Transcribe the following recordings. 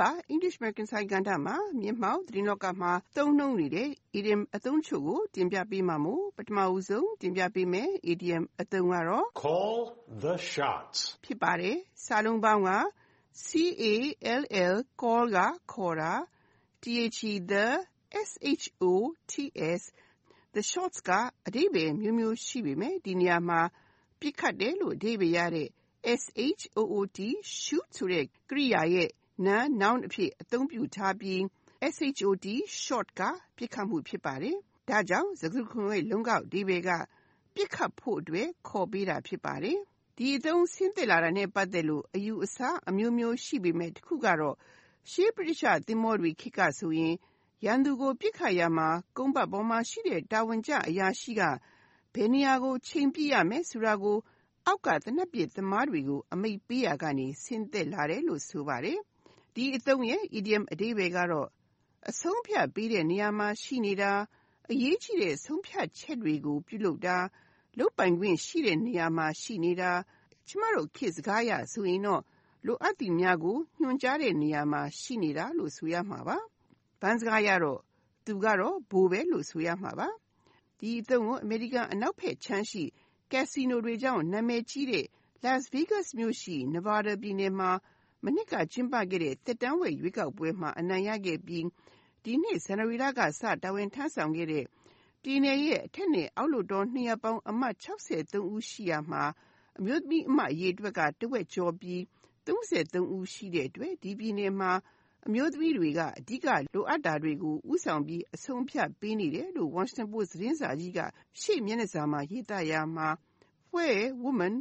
ပါ English American စာကဏ္ဍမှာ မျက်မှောက်သတင်းလောကမှာ သုံးနှုန်းနေတဲ့ idiom အသုံးချို့ကို တင်ပြပေးမှာမို့ ပထမဦးဆုံး တင်ပြပေးမယ် idiom အသုံးကတော့ Call the shots. ဖြစ်ပါတယ်စာလုံးပေါင်းက C A L L call ကခေါ်တာ T H E the S H O T S the shots ကအဓိပ္ပာယ်မျိုးမျိုးရှိပေမဲ့ဒီနေရာမှာပြစ်ခတ်တယ်လို့အဓိပ္ပာယ်ရတဲ့ S H O O T shoot ဆိုတဲ့ကရိယာရဲ့ noun noun အဖြစ် အသုံးပြုထားပြီး S H O T shot ကပြစ်ခတ်မှု ဖြစ်ပါတယ်။ဒါကြောင့် စကားစုတခုလုံးရဲ့ လုံးကောက်အဓိပ္ပာယ်ကပြစ်ခတ်ဖို့အတွက် ခေါ်ပေးတာ ဖြစ်ပါတယ်။ဒီအသုံး ဆင်းသက်လာတာနဲ့ ပတ်သက်လို့ အယူအဆအမျိုးမျိုး ရှိပေမဲ့တစ်ခုကတော့ ရှေးဗြိတိသျှ သင်္ဘောတွေခေတ်ကဆိုရင် ရန်သူကို ပစ်ခတ်ရာမှာ ကုန်းပတ်ပေါ်မှာရှိတဲ့ တာဝန်ကျအရာရှိက ဘယ်နေရာကို ချိန်ပစ်ရမယ်ဆိုတာကို အောက်က သေနတ်ပစ်သမားတွေကို အမိန့်ပေးရာကနေ ဆင်းသက်လာတယ်လို့ ဆိုပါတယ်။ ဒီအသုံးရဲ့ idiom အဓိပ္ပာယ်ကတော့ အဆုံးအဖြတ်ပေးတဲ့နေရာမှာရှိနေတာ၊အရေးကြီးတဲ့ ဆုံးဖြတ်ချက်တွေကို ပြုလုပ်တာ၊လုပ်ပိုင်ခွင့်ရှိတဲ့နေရာမှာရှိနေတာ၊ကျမတို့ ခေတ်စကားအရဆိုရင်တော့ လိုအပ်သည်များကို ညွှန်ကြားတဲ့နေရာမှာ ရှိနေတာလို့ ဆိုရမှာပါ။ဘန်းစကားအရတော့ သူကတော့ ဗိုလ်ပဲလို့ ဆိုရမှာပါ။ဒီအသုံးကို အမေရိကန်အနောက်ဘက်ခြမ်းရှိ ကက်စီနိုတွေကြောင့် နာမည်ကြီးတဲ့ Las Vegas မြို့ရှိ Nevada ပြည်နယ်မှာ မနှစ်က ကျင်းပခဲ့တဲ့ သက်တမ်းဝက်ရွေးကောက်ပွဲမှာ အနိုင်ရခဲ့ပြီး ဒီနှစ် ဇန်နဝါရီလကစ တာဝန်ထမ်းဆောင်ခဲ့တဲ့ ပြည်နယ်ရဲ့ အထက်နဲ့ အောက်လွှတ်တော် နှစ်ရပ်ပေါင်း အမတ်63ဦးရှိရာမှာ အမျိုးသမီးအမတ်အရေအတွက်က တဝက်ကျော်ပြီး33ဦးရှိတဲ့အတွက် ဒီပြည်နယ်မှာ အမျိုးသမီးတွေက အဓိကလိုအပ်တာတွေကို ဦးဆောင်ပြီး အဆုံးအဖြတ်ပေးနေတယ်လို့ Washington Post သတင်းစာကြီးက ရှေ့မျက်နှာစာမှာ ရေးသားရာမှာ Where Women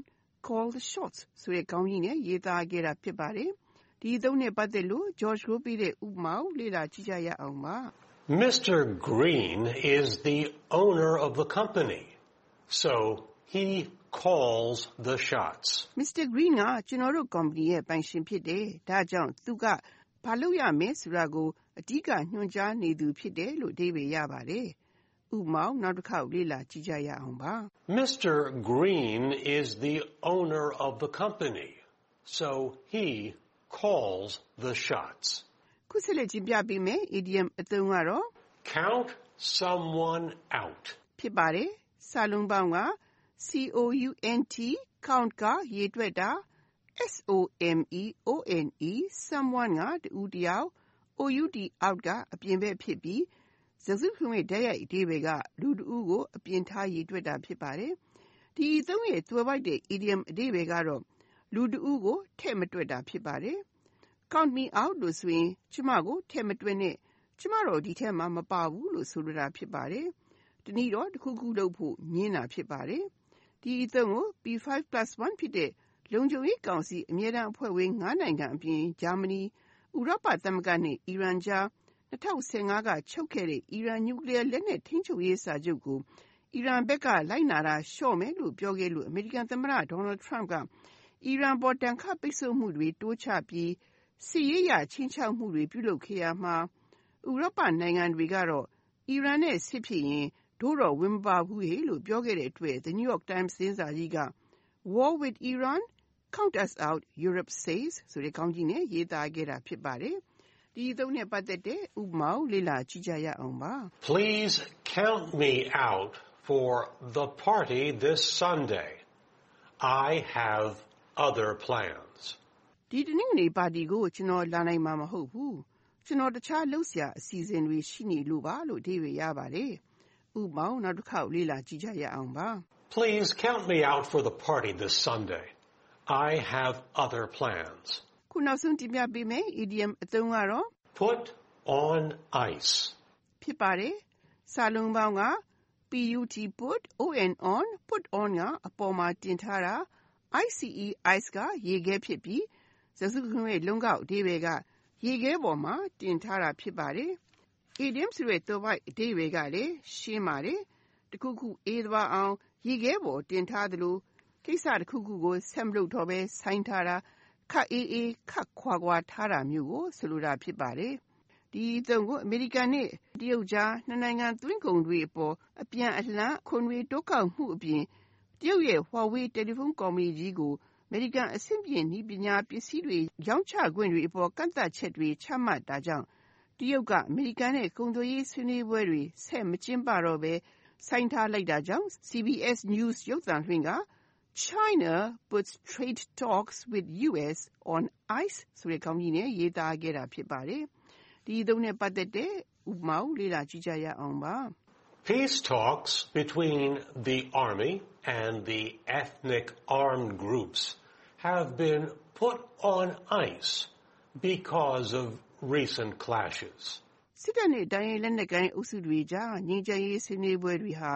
Call the Shots ဆိုတဲ့ခေါင်းကြီးနဲ့ရေးသားခဲ့တာဖြစ်ပါတယ်။ဒီအသုံးနဲ့ပတ်သက်လို့ George ကိုပေးတဲ့ဥပမာကိုလေ့လာကြည့်ကြရအောင်ပါ Mr. Green is the owner of the company, so he calls the shots. Mr. Green ကကျွန်တော်တို့ကုမ္ပဏီရဲ့ပိုင်ရှင်ဖြစ်တယ်။ဒါကြောင့်သူကဘာလုပ်ရမယ်ဆိုတာကိုအဓိကညွှန်ကြားနေသူဖြစ်တယ်လို့အဓိပ္ပာယ်ရပါတယ်။ ဥပမာနောက်တစ်ခေါက်လေ့လာကြည့်ကြရအောင်ပါ Mr. Green is the owner of the company, so he calls the shots. ခုဆက်လက်ချင်းပြပေးမယ် idiom အသုံးကတော့ Count someone out. ဖြစ်ပါတယ်။စာလုံးပေါင်းက C O U N T count ကရေတွက်တာ S O M E O N E someone ကတူတယောက် O U T out က အပြင်ဘက်ဖြစ်ပြီး စကားစုခုရဲ့ဓာတ်ရိုက်အဓိပ္ပာယ်က လူတဦးကို အပြင်ထားရေတွက်တာ ဖြစ်ပါတယ်။ဒီအသုံးရဲ့ သွယ်ဝိုက်တဲ့ idiom အဓိပ္ပာယ်ကတော့ လူတဦးကို ထည့်မတွက်တာ ဖြစ်ပါတယ်။ Count me out လို့ဆိုရင် ကျမကို ထည့်မတွက်နဲ့ ကျမတော့ ဒီထဲမှာ မပါဘူးလို့ ဆိုလိုတာ ဖြစ်ပါတယ်။တနည်းတော့တစ်ခုခုလုပ်ဖို့ညင်းတာ ဖြစ်ပါတယ်။ဒီအသုံးကို P5+1 ဖြစ်တဲ့ လုံခြုံရေးကောင်စီ အမြဲတမ်းအဖွဲ့ဝင်9နိုင်ငံအပြင် ဂျာမနီ ဥရောပသမဂ္ဂနဲ့ အီရန်ကြား 2015ကချုပ်ခဲ့တဲ့ အီရန် နျူကလ িয়ার လက်နက် ထိန်းချုပ်ရေးစာချုပ်ကို အီရန်ဘက်က လိုက်နာတာလျှော့မယ်လို့ ပြောခဲ့လို့ အမေရိကန်သမ္မတ Donald Trump က အီရန်ပေါ်တန်ခတ်ပိတ်ဆို့မှုတွေ တိုးချပြီး စစ်ရေးအရ ခြိမ်းခြောက်မှုတွေ ပြုလုပ်ခဲ့ရမှာ ဥရောပနိုင်ငံတွေကတော့ အီရန်နဲ့စစ်ဖြစ်ရင် တို့တော့ ဝင်မပါဘူးဟေ့လို့ ပြောခဲ့တဲ့အတွက် The New York Times သတင်းစာကြီးက War with Iran count us out Europe says ဆိုတဲ့ခေါင်းကြီးနဲ့ ရေးသားခဲ့တာ ဖြစ်ပါတယ်။ ဒီအသုံးနဲ့ပတ်သက်တဲ့ဥပမာကိုလေ့လာကြည့်ကြရအောင်ပါ Please count me out for the party this Sunday. I have other plans. ဒီတနင်္ဂနွေပါတီကိုကျွန်တော်လာနိုင်မှာမဟုတ်ဘူး။ကျွန်တော်တခြားလှုပ်ရှားအစီအစဉ်တွေရှိနေလို့ပါလို့အဓိပ္ပာယ်ရပါတယ်။ဥပမာနောက်တစ်ခေါက်လေ့လာကြည့်ကြရအောင်ပါ Please count me out for the party this Sunday. I have other plans. ခုနောက်ဆုံးတင်ပြပေးမယ် idiom အသုံးကတော့ Put on ice. ဖြစ်ပါတယ်။စာလုံးပေါင်းက put put on on put on က အပေါ်မှာတင်ထားတာ ice ice က ရေခဲဖြစ်ပြီး စကားစုတခုလုံးရဲ့ လုံးကောက်အဓိပ္ပာယ်က ရေခဲပေါ်မှာ တင်ထားတာ ဖြစ်ပါတယ်။ idiom ဆိုတဲ့သွယ်ဝိုက်အဓိပ္ပာယ်ကလည်း ရှင်းပါတယ်။တစ်ခုခု အေးသွားအောင် ရေခဲပေါ်တင်ထားသလို ကိစ္စတစ်ခုခုကို ဆက်မလုပ်တော့ဘဲ ဆိုင်းထားတာ ခပ်အေးအေးခပ်ခွာခွာထားတာမျိုးကို ဆိုလိုတာဖြစ်ပါတယ်။ဒီအသုံးကို အမေရိကန်နဲ့ တရုတ်ကြား နှစ်နိုင်ငံသွင်းကုန်တွေအပေါ် အပြန်အလှန် အခွန်တွေတိုးကောက်မှုအပြင် တရုတ်ရဲ့ Huawei တယ်လီဖုန်းကုမ္ပဏီကြီးကို အမေရိကန် အဆင့်မြင့်နည်းပညာပစ္စည်းတွေ ရောင်းချခွင့်တွေအပေါ် ကန့်သတ်ချက်တွေ ချမှတ်တာကြောင့် တရုတ်က အမေရိကန်နဲ့ ကုန်သွယ်ရေးဆွေးနွေးပွဲတွေ ဆက်မကျင်းပတော့ဘဲ ဆိုင်းထားလိုက်တာကြောင့် CBS News ရုပ်သံလွှင့်က China puts trade talks with US on ice ဆိုတဲ့ခေါင်းကြီးနဲ့ရေးသားခဲ့တာဖြစ်ပါတယ်။ဒီသုံးနဲ့ပတ်သက်တဲ့ဥပမာကိုလေ့လာကြည့်ကြရအောင်ပါ။ Peace talks between the army and the ethnic armed groups have been put on ice because of recent clashes. စစ်တပ်နဲ့တိုင်းရင်းလက်နက်ကိုင်အုပ်စုတွေကြားငြိမ်းချမ်းရေးဆွေးနွေးပွဲတွေဟာ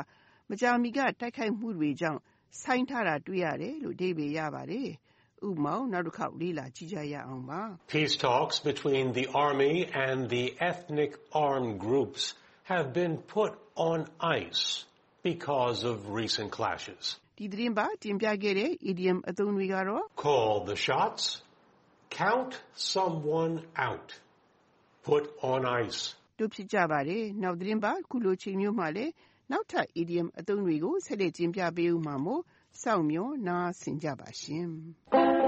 မကြာမီကတိုက်ခိုက်မှုတွေကြောင့် ဆိုင်းထားတာတွေ့ရတယ်လို့အဓိပ္ပာယ်ရပါတယ်။ဥပမာနောက်တစ်ခေါက်လေ့လာကြည့်ကြရအောင်ပါ။ Peace talks between the army and the ethnic armed groups have been put on ice because of recent clashes. ဒီသတင်းပတ်တင်ပြခဲ့တဲ့ idiom အသုံးတွေကတော့ Call the shots, count someone out, put on ice. တို့ဖြစ်ကြပါတယ်။နောက်သတင်းပတ်ခုလိုချိန်မျိုးမှာလည်း နောက်ထပ် idiom အသုံးတွေကို ဆက်လက်တင်ပြပေးဦးမှာမို့ စောင့်မျှော်နားဆင်ကြပါရှင်။